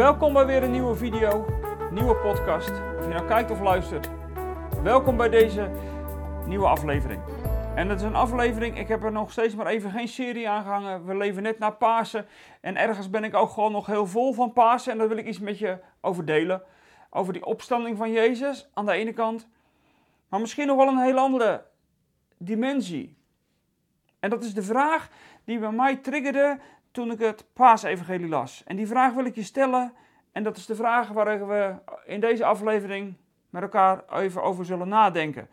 Welkom bij weer een nieuwe video, nieuwe podcast. Of je nou kijkt of luistert. Welkom bij deze nieuwe aflevering. En het is een aflevering, ik heb er nog steeds maar even geen serie aan gehangen. We leven net na Pasen. En ergens ben ik ook gewoon nog heel vol van Pasen. En daar wil ik iets met je over delen. Over die opstanding van Jezus aan de ene kant. Maar misschien nog wel een heel andere dimensie. En dat is de vraag die bij mij triggerde toen ik het paasevangelie las. En die vraag wil ik je stellen. En dat is de vraag waar we in deze aflevering met elkaar even over zullen nadenken.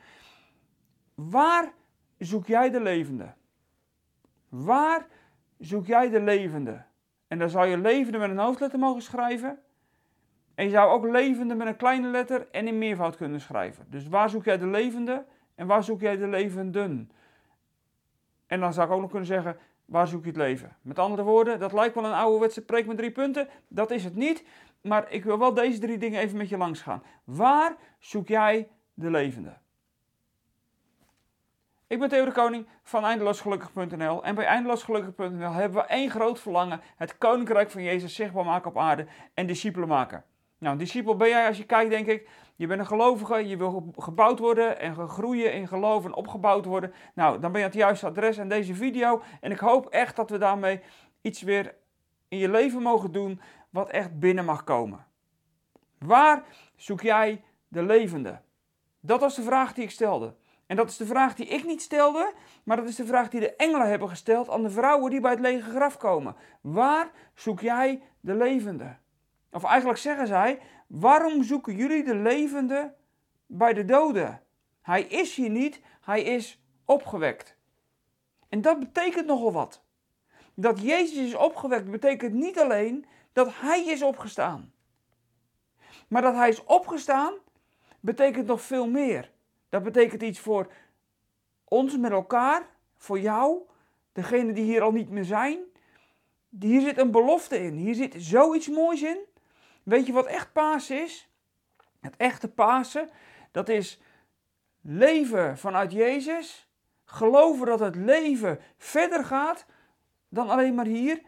Waar zoek jij de levende? Waar zoek jij de levende? En dan zou je levende met een hoofdletter mogen schrijven. En je zou ook levende met een kleine letter en in meervoud kunnen schrijven. Dus waar zoek jij de levende en waar zoek jij de levenden? En dan zou ik ook nog kunnen zeggen, waar zoek je het leven? Met andere woorden, dat lijkt wel een ouderwetse preek met drie punten. Dat is het niet. Maar ik wil wel deze drie dingen even met je langs gaan. Waar zoek jij de levende? Ik ben Theo de Koning van eindeloosgelukkig.nl en bij eindeloosgelukkig.nl hebben we één groot verlangen: het koninkrijk van Jezus zichtbaar maken op aarde en discipelen maken. Nou, discipel ben jij als je kijkt, denk ik. Je bent een gelovige, je wil gebouwd worden en groeien in geloof en opgebouwd worden. Nou, dan ben je het juiste adres aan deze video. En ik hoop echt dat we daarmee iets weer in je leven mogen doen wat echt binnen mag komen. Waar zoek jij de levende? Dat was de vraag die ik stelde. En dat is de vraag die ik niet stelde, maar dat is de vraag die de engelen hebben gesteld aan de vrouwen die bij het lege graf komen. Waar zoek jij de levende? Of eigenlijk zeggen zij: Waarom zoeken jullie de levende bij de doden? Hij is hier niet, hij is opgewekt. En dat betekent nogal wat. Dat Jezus is opgewekt betekent niet alleen dat hij is opgestaan. Maar dat hij is opgestaan betekent nog veel meer. Dat betekent iets voor ons met elkaar, voor jou, degene die hier al niet meer zijn. Hier zit een belofte in, hier zit zoiets moois in. Weet je wat echt Pasen is? Het echte Pasen, dat is leven vanuit Jezus. Geloven dat het leven verder gaat dan alleen maar hier.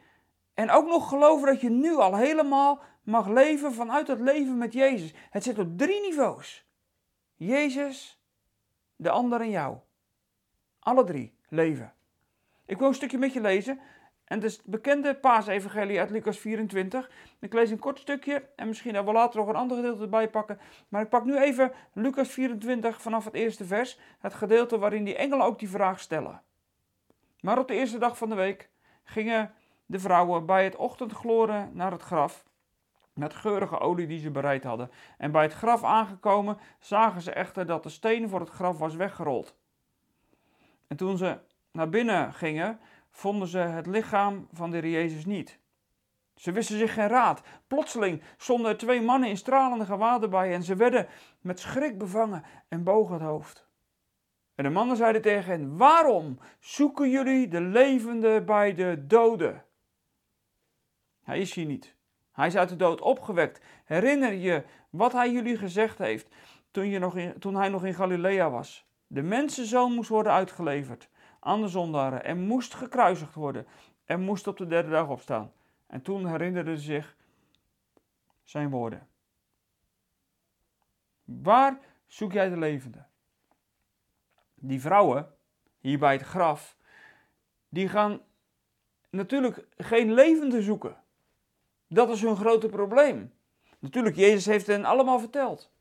En ook nog geloven dat je nu al helemaal mag leven vanuit het leven met Jezus. Het zit op drie niveaus. Jezus, de ander en jou. Alle drie leven. Ik wil een stukje met je lezen en is het bekende paasevangelie uit Lucas 24. Ik lees een kort stukje en misschien wel later nog een ander gedeelte erbij pakken. Maar ik pak nu even Lucas 24 vanaf het eerste vers. Het gedeelte waarin die engelen ook die vraag stellen. Maar op de eerste dag van de week gingen de vrouwen bij het ochtendgloren naar het graf. Met geurige olie die ze bereid hadden. En bij het graf aangekomen zagen ze echter dat de steen voor het graf was weggerold. En toen ze naar binnen gingen, vonden ze het lichaam van de Heer Jezus niet. Ze wisten zich geen raad. Plotseling stonden er twee mannen in stralende gewaden bij en ze werden met schrik bevangen en bogen het hoofd. En de mannen zeiden tegen hen: Waarom zoeken jullie de levende bij de doden? Hij is hier niet. Hij is uit de dood opgewekt. Herinner je wat hij jullie gezegd heeft toen, je nog in, toen hij nog in Galilea was? De mensenzoon moest worden uitgeleverd aan de zondaren en moest gekruisigd worden en moest op de derde dag opstaan. En toen herinnerde zich zijn woorden. Waar zoek jij de levende? Die vrouwen hier bij het graf, die gaan natuurlijk geen levende zoeken. Dat is hun grote probleem. Natuurlijk, Jezus heeft hen allemaal verteld.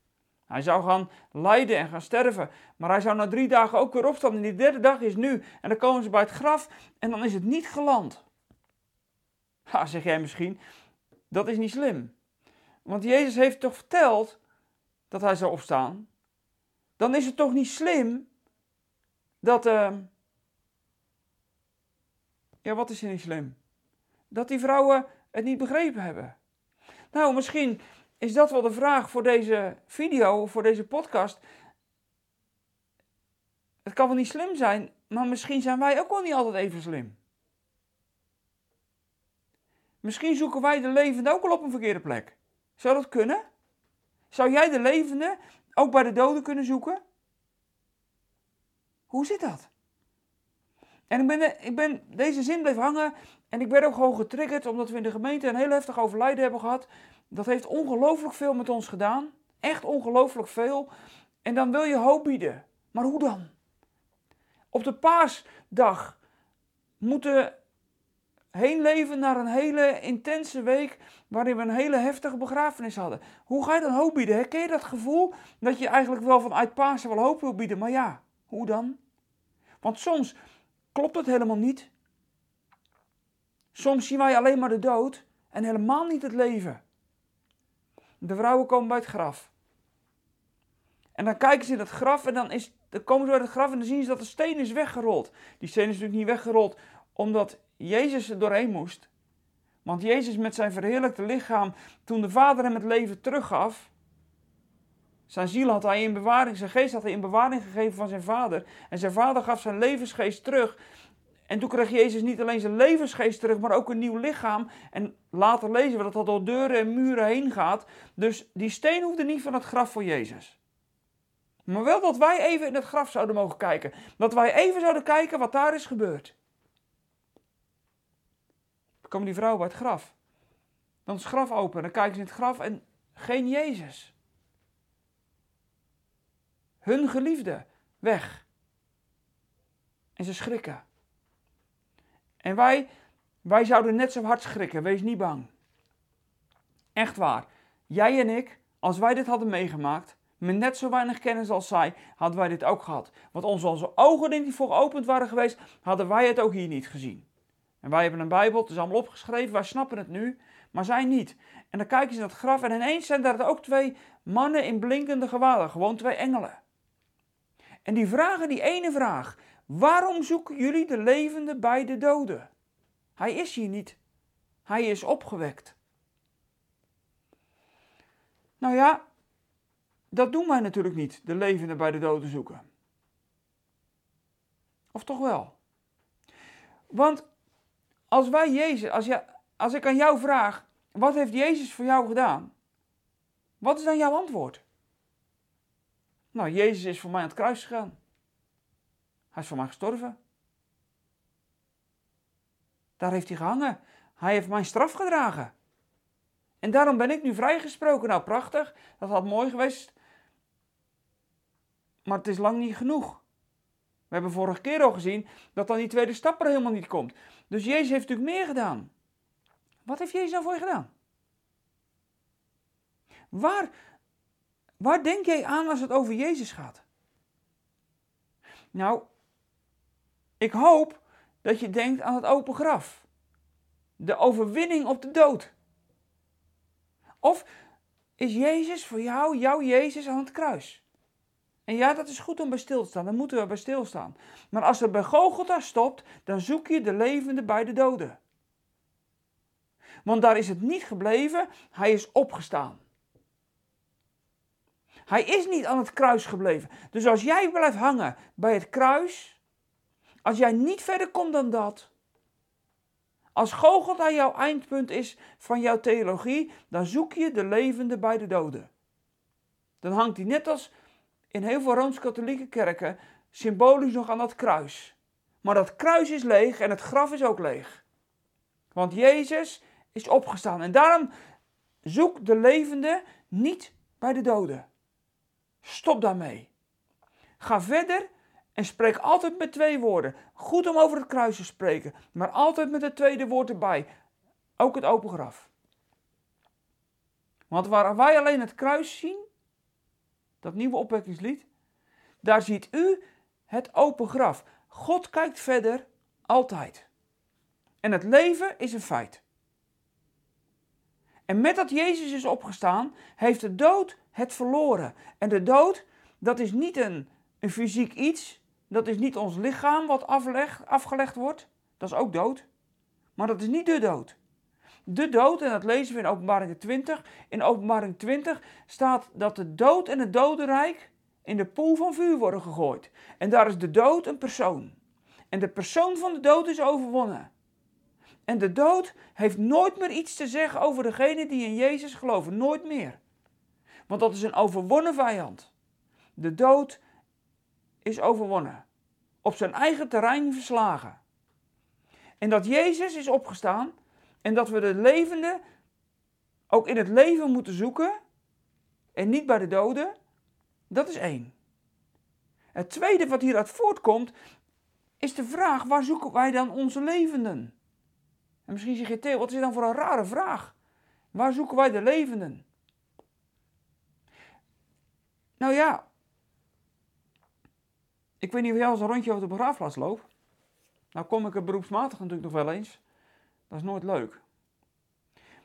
Hij zou gaan lijden en gaan sterven. Maar hij zou na drie dagen ook weer opstaan. En die derde dag is nu. En dan komen ze bij het graf en dan is het niet geland. Ha, zeg jij misschien, dat is niet slim. Want Jezus heeft toch verteld dat hij zou opstaan. Dan is het toch niet slim dat. Uh... Ja, wat is er niet slim? Dat die vrouwen het niet begrepen hebben. Nou, misschien is dat wel de vraag voor deze video, voor deze podcast. Het kan wel niet slim zijn, maar misschien zijn wij ook wel niet altijd even slim. Misschien zoeken wij de levende ook wel op een verkeerde plek. Zou dat kunnen? Zou jij de levende ook bij de doden kunnen zoeken? Hoe zit dat? En ik ben, ik ben, deze zin bleef hangen en ik werd ook gewoon getriggerd omdat we in de gemeente een heel heftig overlijden hebben gehad. Dat heeft ongelooflijk veel met ons gedaan. Echt ongelooflijk veel. En dan wil je hoop bieden. Maar hoe dan? Op de paasdag moeten heen leven naar een hele intense week waarin we een hele heftige begrafenis hadden. Hoe ga je dan hoop bieden? Herken je dat gevoel dat je eigenlijk wel vanuit Pasen wel hoop wil bieden? Maar ja, hoe dan? Want soms klopt het helemaal niet. Soms zien wij alleen maar de dood en helemaal niet het leven. De vrouwen komen bij het graf. En dan kijken ze in het graf en dan, is, dan komen ze bij het graf en dan zien ze dat de steen is weggerold. Die steen is natuurlijk niet weggerold omdat Jezus er doorheen moest. Want Jezus met zijn verheerlijkte lichaam, toen de Vader hem het leven teruggaf, zijn ziel had hij in bewaring, zijn geest had hij in bewaring gegeven van zijn Vader. En zijn Vader gaf zijn levensgeest terug. En toen kreeg Jezus niet alleen zijn levensgeest terug, maar ook een nieuw lichaam. En later lezen we dat dat door deuren en muren heen gaat. Dus die steen hoefde niet van het graf voor Jezus. Maar wel dat wij even in het graf zouden mogen kijken. Dat wij even zouden kijken wat daar is gebeurd. Dan komen die vrouwen bij het graf. Dan is het graf open. Dan kijken ze in het graf en geen Jezus. Hun geliefde weg. En ze schrikken. En wij, wij zouden net zo hard schrikken. Wees niet bang. Echt waar. Jij en ik, als wij dit hadden meegemaakt, met net zo weinig kennis als zij, hadden wij dit ook gehad. Want onze, onze ogen die voor geopend waren geweest, hadden wij het ook hier niet gezien. En wij hebben een Bijbel, het is allemaal opgeschreven, wij snappen het nu, maar zij niet. En dan kijken ze naar het graf en ineens zijn daar ook twee mannen in blinkende gewaden, gewoon twee engelen. En die vragen die ene vraag: waarom zoeken jullie de levende bij de doden? Hij is hier niet. Hij is opgewekt. Nou ja, dat doen wij natuurlijk niet, de levende bij de doden zoeken. Of toch wel? Want als wij Jezus, als, je, als ik aan jou vraag, wat heeft Jezus voor jou gedaan? Wat is dan jouw antwoord? Nou, Jezus is voor mij aan het kruis gegaan. Hij is voor mij gestorven. Daar heeft hij gehangen. Hij heeft mijn straf gedragen. En daarom ben ik nu vrijgesproken. Nou, prachtig. Dat had mooi geweest. Maar het is lang niet genoeg. We hebben vorige keer al gezien dat dan die tweede stap er helemaal niet komt. Dus Jezus heeft natuurlijk meer gedaan. Wat heeft Jezus nou voor je gedaan? Waar, waar denk jij aan als het over Jezus gaat? Nou, ik hoop dat je denkt aan het open graf. De overwinning op de dood. Of is Jezus voor jou, jouw Jezus aan het kruis? En ja, dat is goed om bij stil te staan. Dan moeten we bij stilstaan. Maar als het bij Golgotha stopt, dan zoek je de levende bij de doden. Want daar is het niet gebleven, hij is opgestaan. Hij is niet aan het kruis gebleven. Dus als jij blijft hangen bij het kruis, als jij niet verder komt dan dat, als Golgotha jouw eindpunt is van jouw theologie, dan zoek je de levende bij de doden. Dan hangt hij net als in heel veel Rooms-Katholieke kerken symbolisch nog aan dat kruis. Maar dat kruis is leeg en het graf is ook leeg. Want Jezus is opgestaan. En daarom zoek de levende niet bij de doden. Stop daarmee. Ga verder en spreek altijd met twee woorden. Goed om over het kruis te spreken, maar altijd met het tweede woord erbij. Ook het open graf. Want waar wij alleen het kruis zien, dat nieuwe opwekkingslied, daar ziet u het open graf. God kijkt verder altijd. En het leven is een feit. En met dat Jezus is opgestaan, heeft de dood het verloren. En de dood, dat is niet een, een fysiek iets. Dat is niet ons lichaam wat afleg, afgelegd wordt. Dat is ook dood. Maar dat is niet de dood. De dood, en dat lezen we in openbaring 20. In openbaring 20 staat dat de dood en het dodenrijk in de poel van vuur worden gegooid. En daar is de dood een persoon. En de persoon van de dood is overwonnen. En de dood heeft nooit meer iets te zeggen over degene die in Jezus geloven. Nooit meer. Want dat is een overwonnen vijand. De dood is overwonnen. op zijn eigen terrein verslagen. En dat Jezus is opgestaan en dat we de levende ook in het leven moeten zoeken en niet bij de doden, dat is één. Het tweede wat hieruit voortkomt, is de vraag: waar zoeken wij dan onze levenden? En misschien zeg je, Theo, wat is dan voor een rare vraag? Waar zoeken wij de levenden? Nou ja, ik weet niet of jij als een rondje over de begraafplaats loopt. Nou kom ik er beroepsmatig natuurlijk nog wel eens. Dat is nooit leuk.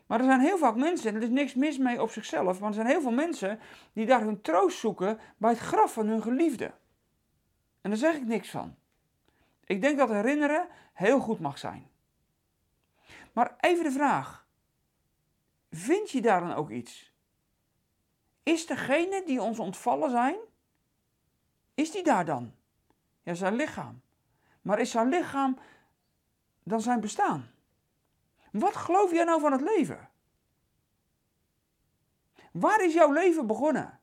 Maar er zijn heel vaak mensen, en er is niks mis mee op zichzelf, maar er zijn heel veel mensen die daar hun troost zoeken bij het graf van hun geliefde. En daar zeg ik niks van. Ik denk dat herinneren heel goed mag zijn. Maar even de vraag: vind je daar dan ook iets? Is degene die ons ontvallen zijn, is die daar dan? Ja, zijn lichaam. Maar is zijn lichaam dan zijn bestaan? Wat geloof jij nou van het leven? Waar is jouw leven begonnen?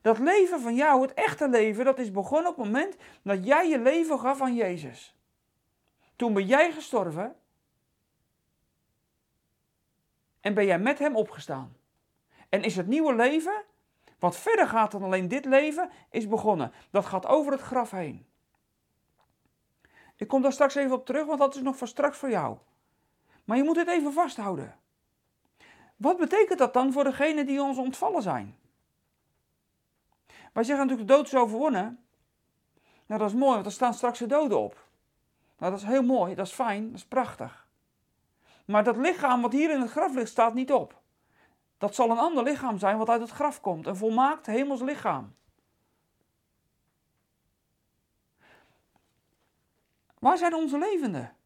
Dat leven van jou, het echte leven, dat is begonnen op het moment dat jij je leven gaf aan Jezus. Toen ben jij gestorven en ben jij met Hem opgestaan. En is het nieuwe leven, wat verder gaat dan alleen dit leven, is begonnen. Dat gaat over het graf heen. Ik kom daar straks even op terug, want dat is nog van straks voor jou. Maar je moet het even vasthouden. Wat betekent dat dan voor degenen die ons ontvallen zijn? Wij zeggen natuurlijk de dood is overwonnen. Nou, dat is mooi, want er staan straks de doden op. Nou, dat is heel mooi, dat is fijn, dat is prachtig. Maar dat lichaam wat hier in het graf ligt, staat niet op. Dat zal een ander lichaam zijn wat uit het graf komt, een volmaakt hemels lichaam. Waar zijn onze levenden?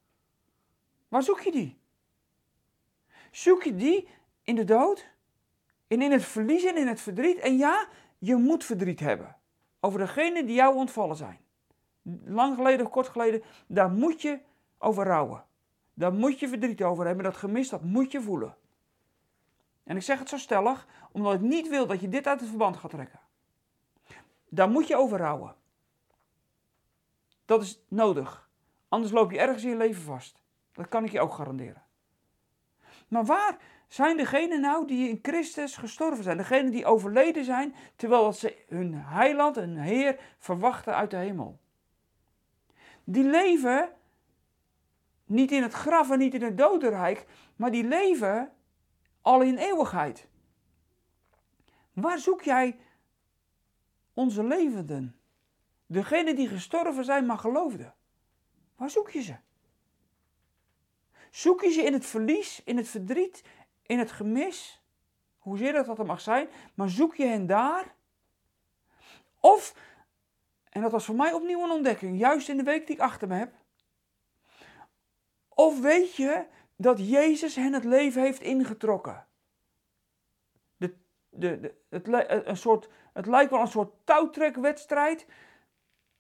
Waar zoek je die? Zoek je die in de dood? En in het verlies en in het verdriet? En ja, je moet verdriet hebben over degene die jou ontvallen zijn. Lang geleden kort geleden, daar moet je over rouwen. Daar moet je verdriet over hebben. Dat gemis, dat moet je voelen. En ik zeg het zo stellig, omdat ik niet wil dat je dit uit het verband gaat trekken. Daar moet je over rouwen. Dat is nodig. Anders loop je ergens in je leven vast. Dat kan ik je ook garanderen. Maar waar zijn degenen nou die in Christus gestorven zijn? Degenen die overleden zijn terwijl ze hun heiland en Heer verwachten uit de hemel. Die leven niet in het graf en niet in het dodenrijk, maar die leven al in eeuwigheid. Waar zoek jij onze levenden? Degenen die gestorven zijn, maar geloofden. Waar zoek je ze? Zoek je ze in het verlies, in het verdriet, in het gemis? Hoezeer dat dat er mag zijn, maar zoek je hen daar? Of, en dat was voor mij opnieuw een ontdekking, juist in de week die ik achter me heb. Of weet je dat Jezus hen het leven heeft ingetrokken? De, de, het, een soort, het lijkt wel een soort touwtrekwedstrijd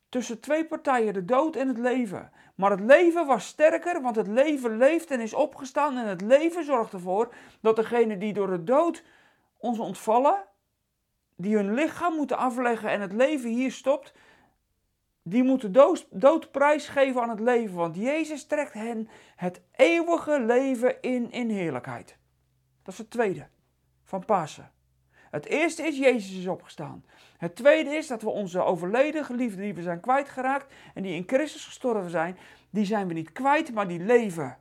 tussen twee partijen, de dood en het leven. Maar het leven was sterker, want het leven leeft en is opgestaan. En het leven zorgt ervoor dat degenen die door de dood ons ontvallen, die hun lichaam moeten afleggen en het leven hier stopt, die moeten dood, dood prijsgeven aan het leven. Want Jezus trekt hen het eeuwige leven in in heerlijkheid. Dat is het tweede van Pasen. Het eerste is, Jezus is opgestaan. Het tweede is dat we onze overleden geliefden die we zijn kwijtgeraakt en die in Christus gestorven zijn, die zijn we niet kwijt, maar die leven.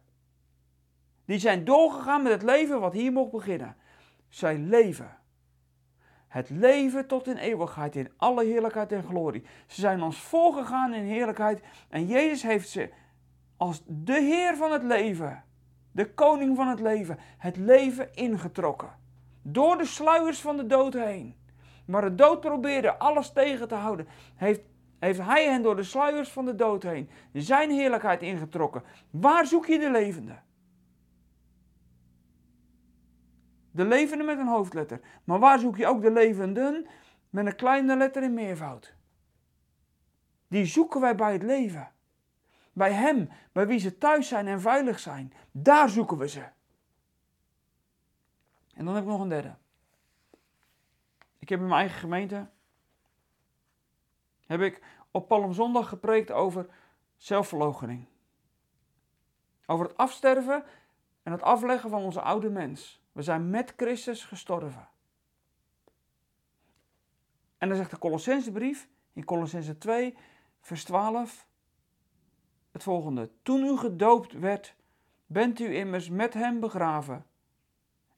Die zijn doorgegaan met het leven wat hier mocht beginnen. Zij leven. Het leven tot in eeuwigheid, in alle heerlijkheid en glorie. Ze zijn ons voorgegaan in heerlijkheid en Jezus heeft ze als de Heer van het leven, de koning van het leven, het leven ingetrokken. Door de sluiers van de dood heen. Maar de dood probeerde alles tegen te houden. Heeft, heeft hij hen door de sluiers van de dood heen zijn heerlijkheid ingetrokken. Waar zoek je de levende? De levende met een hoofdletter. Maar waar zoek je ook de levenden met een kleine letter in meervoud? Die zoeken wij bij het leven. Bij Hem, bij wie ze thuis zijn en veilig zijn. Daar zoeken we ze. En dan heb ik nog een derde. Ik heb in mijn eigen gemeente heb ik op Palmzondag gepreekt over zelfverloochening. Over het afsterven en het afleggen van onze oude mens. We zijn met Christus gestorven. En dan zegt de Colossensebrief in Colossense 2, vers 12 het volgende. Toen u gedoopt werd, bent u immers met hem begraven.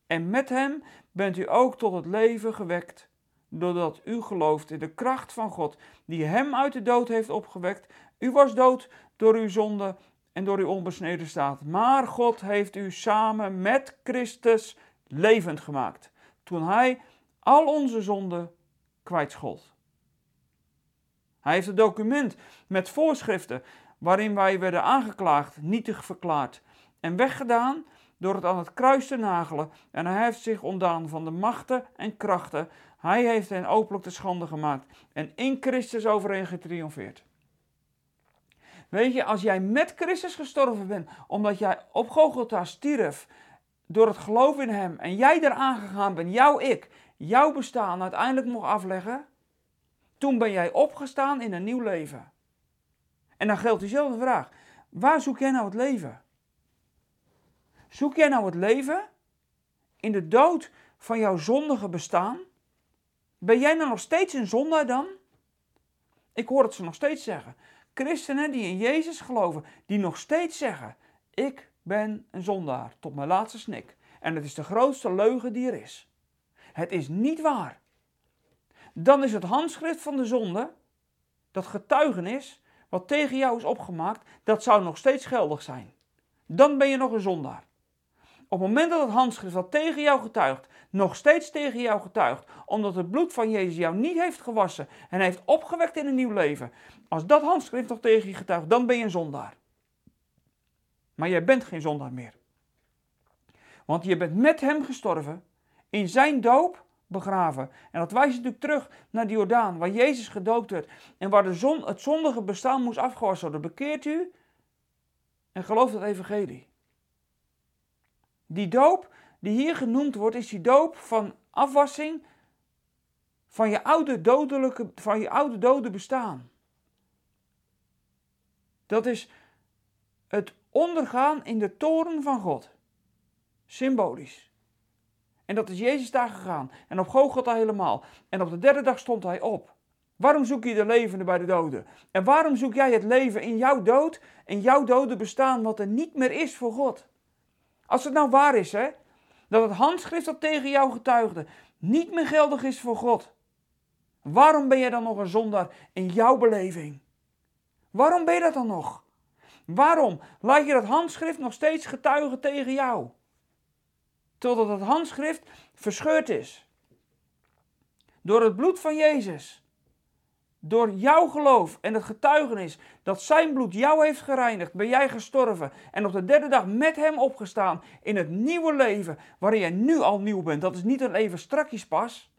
En met hem bent u ook tot het leven gewekt, doordat u gelooft in de kracht van God, die hem uit de dood heeft opgewekt. U was dood door uw zonde en door uw onbesneden staat. Maar God heeft u samen met Christus levend gemaakt, toen hij al onze zonden kwijtschold. Hij heeft een document met voorschriften waarin wij werden aangeklaagd, nietig verklaard en weggedaan door het aan het kruis te nagelen. En hij heeft zich ontdaan van de machten en krachten. Hij heeft hen openlijk te schande gemaakt en in Christus overheen getriomfeerd. Weet je, als jij met Christus gestorven bent, omdat jij op Golgotha stierf door het geloof in Hem en jij eraan gegaan bent, jouw ik, jouw bestaan uiteindelijk mocht afleggen, toen ben jij opgestaan in een nieuw leven. En dan geldt diezelfde vraag. Waar zoek jij nou het leven? Zoek jij nou het leven in de dood van jouw zondige bestaan? Ben jij nou nog steeds een zondaar dan? Ik hoor het ze nog steeds zeggen. Christenen die in Jezus geloven, die nog steeds zeggen: Ik ben een zondaar tot mijn laatste snik. En het is de grootste leugen die er is. Het is niet waar. Dan is het handschrift van de zonde, dat getuigenis, wat tegen jou is opgemaakt, dat zou nog steeds geldig zijn. Dan ben je nog een zondaar. Op het moment dat het handschrift dat tegen jou getuigt, nog steeds tegen jou getuigt, omdat het bloed van Jezus jou niet heeft gewassen en heeft opgewekt in een nieuw leven, als dat handschrift nog tegen je getuigt, dan ben je een zondaar. Maar jij bent geen zondaar meer. Want je bent met hem gestorven, in zijn doop begraven. En dat wijst natuurlijk terug naar de Jordaan, waar Jezus gedoopt werd en waar de zon, het zondige bestaan moest afgewassen worden. Bekeert u en gelooft het evangelie. Die doop die hier genoemd wordt, is die doop van afwassing van je oude, dodelijke, van je oude dode bestaan. Dat is het ondergaan in de toren van God. Symbolisch. En dat is Jezus daar gegaan. En op Golgotha helemaal. En op de derde dag stond hij op. Waarom zoek je de levende bij de doden? En waarom zoek jij het leven in jouw dood, in jouw dode bestaan, wat er niet meer is voor God? Als het nou waar is, hè, dat het handschrift dat tegen jou getuigde niet meer geldig is voor God. Waarom ben je dan nog een zondaar in jouw beleving? Waarom ben je dat dan nog? Waarom laat je dat handschrift nog steeds getuigen tegen jou? Totdat het handschrift verscheurd is. Door het bloed van Jezus. Door jouw geloof en het getuigenis dat zijn bloed jou heeft gereinigd, ben jij gestorven en op de derde dag met hem opgestaan in het nieuwe leven waarin jij nu al nieuw bent. Dat is niet een leven strakjes pas.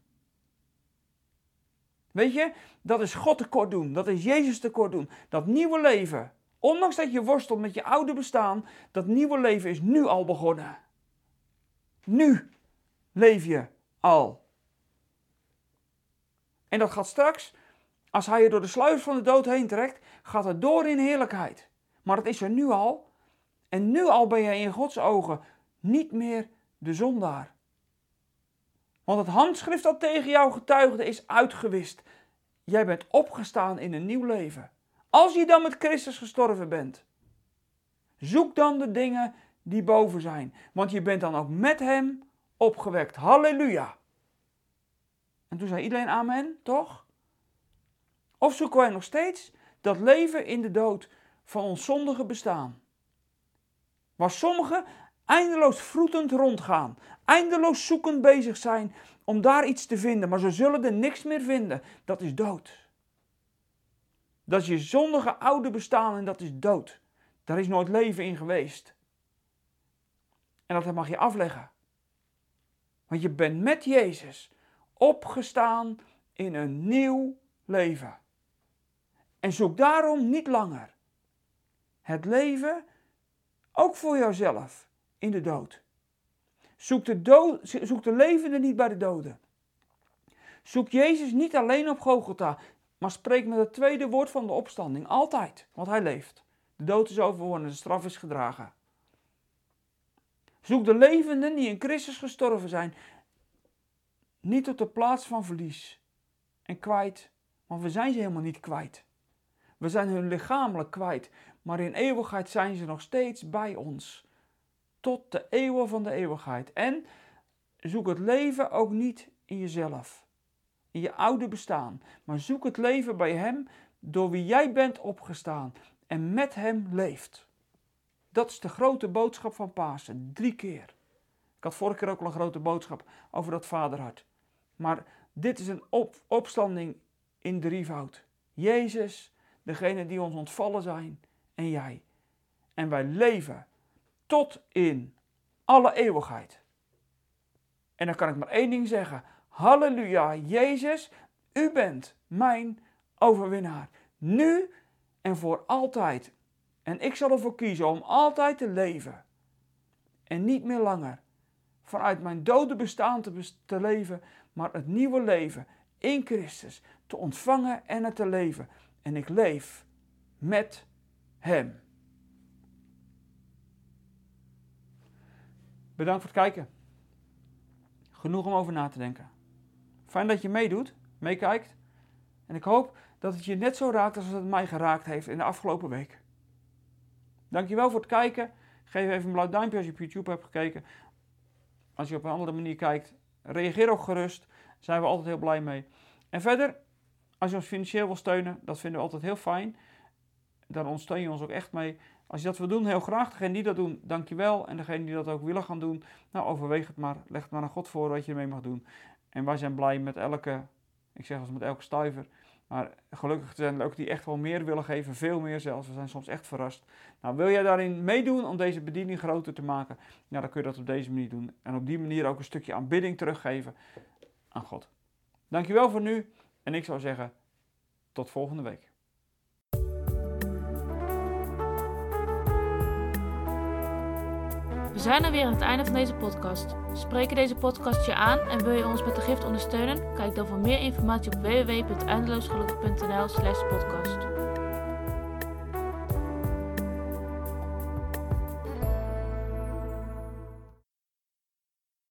Weet je, dat is God tekort doen, dat is Jezus tekort doen. Dat nieuwe leven, ondanks dat je worstelt met je oude bestaan, dat nieuwe leven is nu al begonnen. Nu leef je al. En dat gaat straks als hij je door de sluis van de dood heen trekt, gaat het door in heerlijkheid. Maar het is er nu al. En nu al ben je in Gods ogen niet meer de zondaar. Want het handschrift dat tegen jou getuigde is uitgewist. Jij bent opgestaan in een nieuw leven. Als je dan met Christus gestorven bent. Zoek dan de dingen die boven zijn. Want je bent dan ook met hem opgewekt. Halleluja. En toen zei iedereen amen, toch? Of zoeken wij nog steeds dat leven in de dood van ons zondige bestaan? Waar sommigen eindeloos vroetend rondgaan, eindeloos zoekend bezig zijn om daar iets te vinden, maar ze zullen er niks meer vinden. Dat is dood. Dat je zondige oude bestaan en dat is dood. Daar is nooit leven in geweest. En dat mag je afleggen. Want je bent met Jezus opgestaan in een nieuw leven. En zoek daarom niet langer het leven, ook voor jouzelf, in de dood. Zoek de, dood, de levende niet bij de doden. Zoek Jezus niet alleen op Golgotha. Maar spreek met het tweede woord van de opstanding. Altijd. Want hij leeft. De dood is overwonnen. De straf is gedragen. Zoek de levenden die in Christus gestorven zijn. Niet op de plaats van verlies. En kwijt. Want we zijn ze helemaal niet kwijt. We zijn hun lichamelijk kwijt. Maar in eeuwigheid zijn ze nog steeds bij ons. Tot de eeuwen van de eeuwigheid. En zoek het leven ook niet in jezelf je oude bestaan, maar zoek het leven bij Hem door wie jij bent opgestaan en met Hem leeft. Dat is de grote boodschap van Pasen, drie keer. Ik had vorige keer ook al een grote boodschap over dat vaderhart. Maar dit is een op, opstanding in drievoud. Jezus, degene die ons ontvallen zijn, en jij. En wij leven tot in alle eeuwigheid. En dan kan ik maar één ding zeggen. Halleluja, Jezus, u bent mijn overwinnaar. Nu en voor altijd. En ik zal ervoor kiezen om altijd te leven. En niet meer langer vanuit mijn dode bestaan te, te leven, maar het nieuwe leven in Christus te ontvangen en het te leven. En ik leef met Hem. Bedankt voor het kijken. Genoeg om over na te denken. Fijn dat je meedoet, meekijkt. En ik hoop dat het je net zo raakt als het mij geraakt heeft in de afgelopen week. Dankjewel voor het kijken. Geef even een blauw duimpje als je op YouTube hebt gekeken. Als je op een andere manier kijkt, reageer ook gerust. Daar zijn we altijd heel blij mee. En verder, als je ons financieel wil steunen, dat vinden we altijd heel fijn. Daar ondersteun je ons ook echt mee. Als je dat wil doen, heel graag. Degene die dat doen, dankjewel. En degene die dat ook willen gaan doen, nou overweeg het maar. Leg het maar aan God voor wat je ermee mag doen. En wij zijn blij met elke, ik zeg als met elke stuiver. Maar gelukkig zijn er ook die echt wel meer willen geven, veel meer zelfs. We zijn soms echt verrast. Nou, wil jij daarin meedoen om deze bediening groter te maken? Ja, dan kun je dat op deze manier doen. En op die manier ook een stukje aanbidding teruggeven aan God. Dankjewel voor nu. En ik zou zeggen, tot volgende week. We zijn er weer aan het einde van deze podcast. Spreken deze podcast je aan en wil je ons met de gift ondersteunen? Kijk dan voor meer informatie op www.eindeloosgelukkig.nl slash podcast.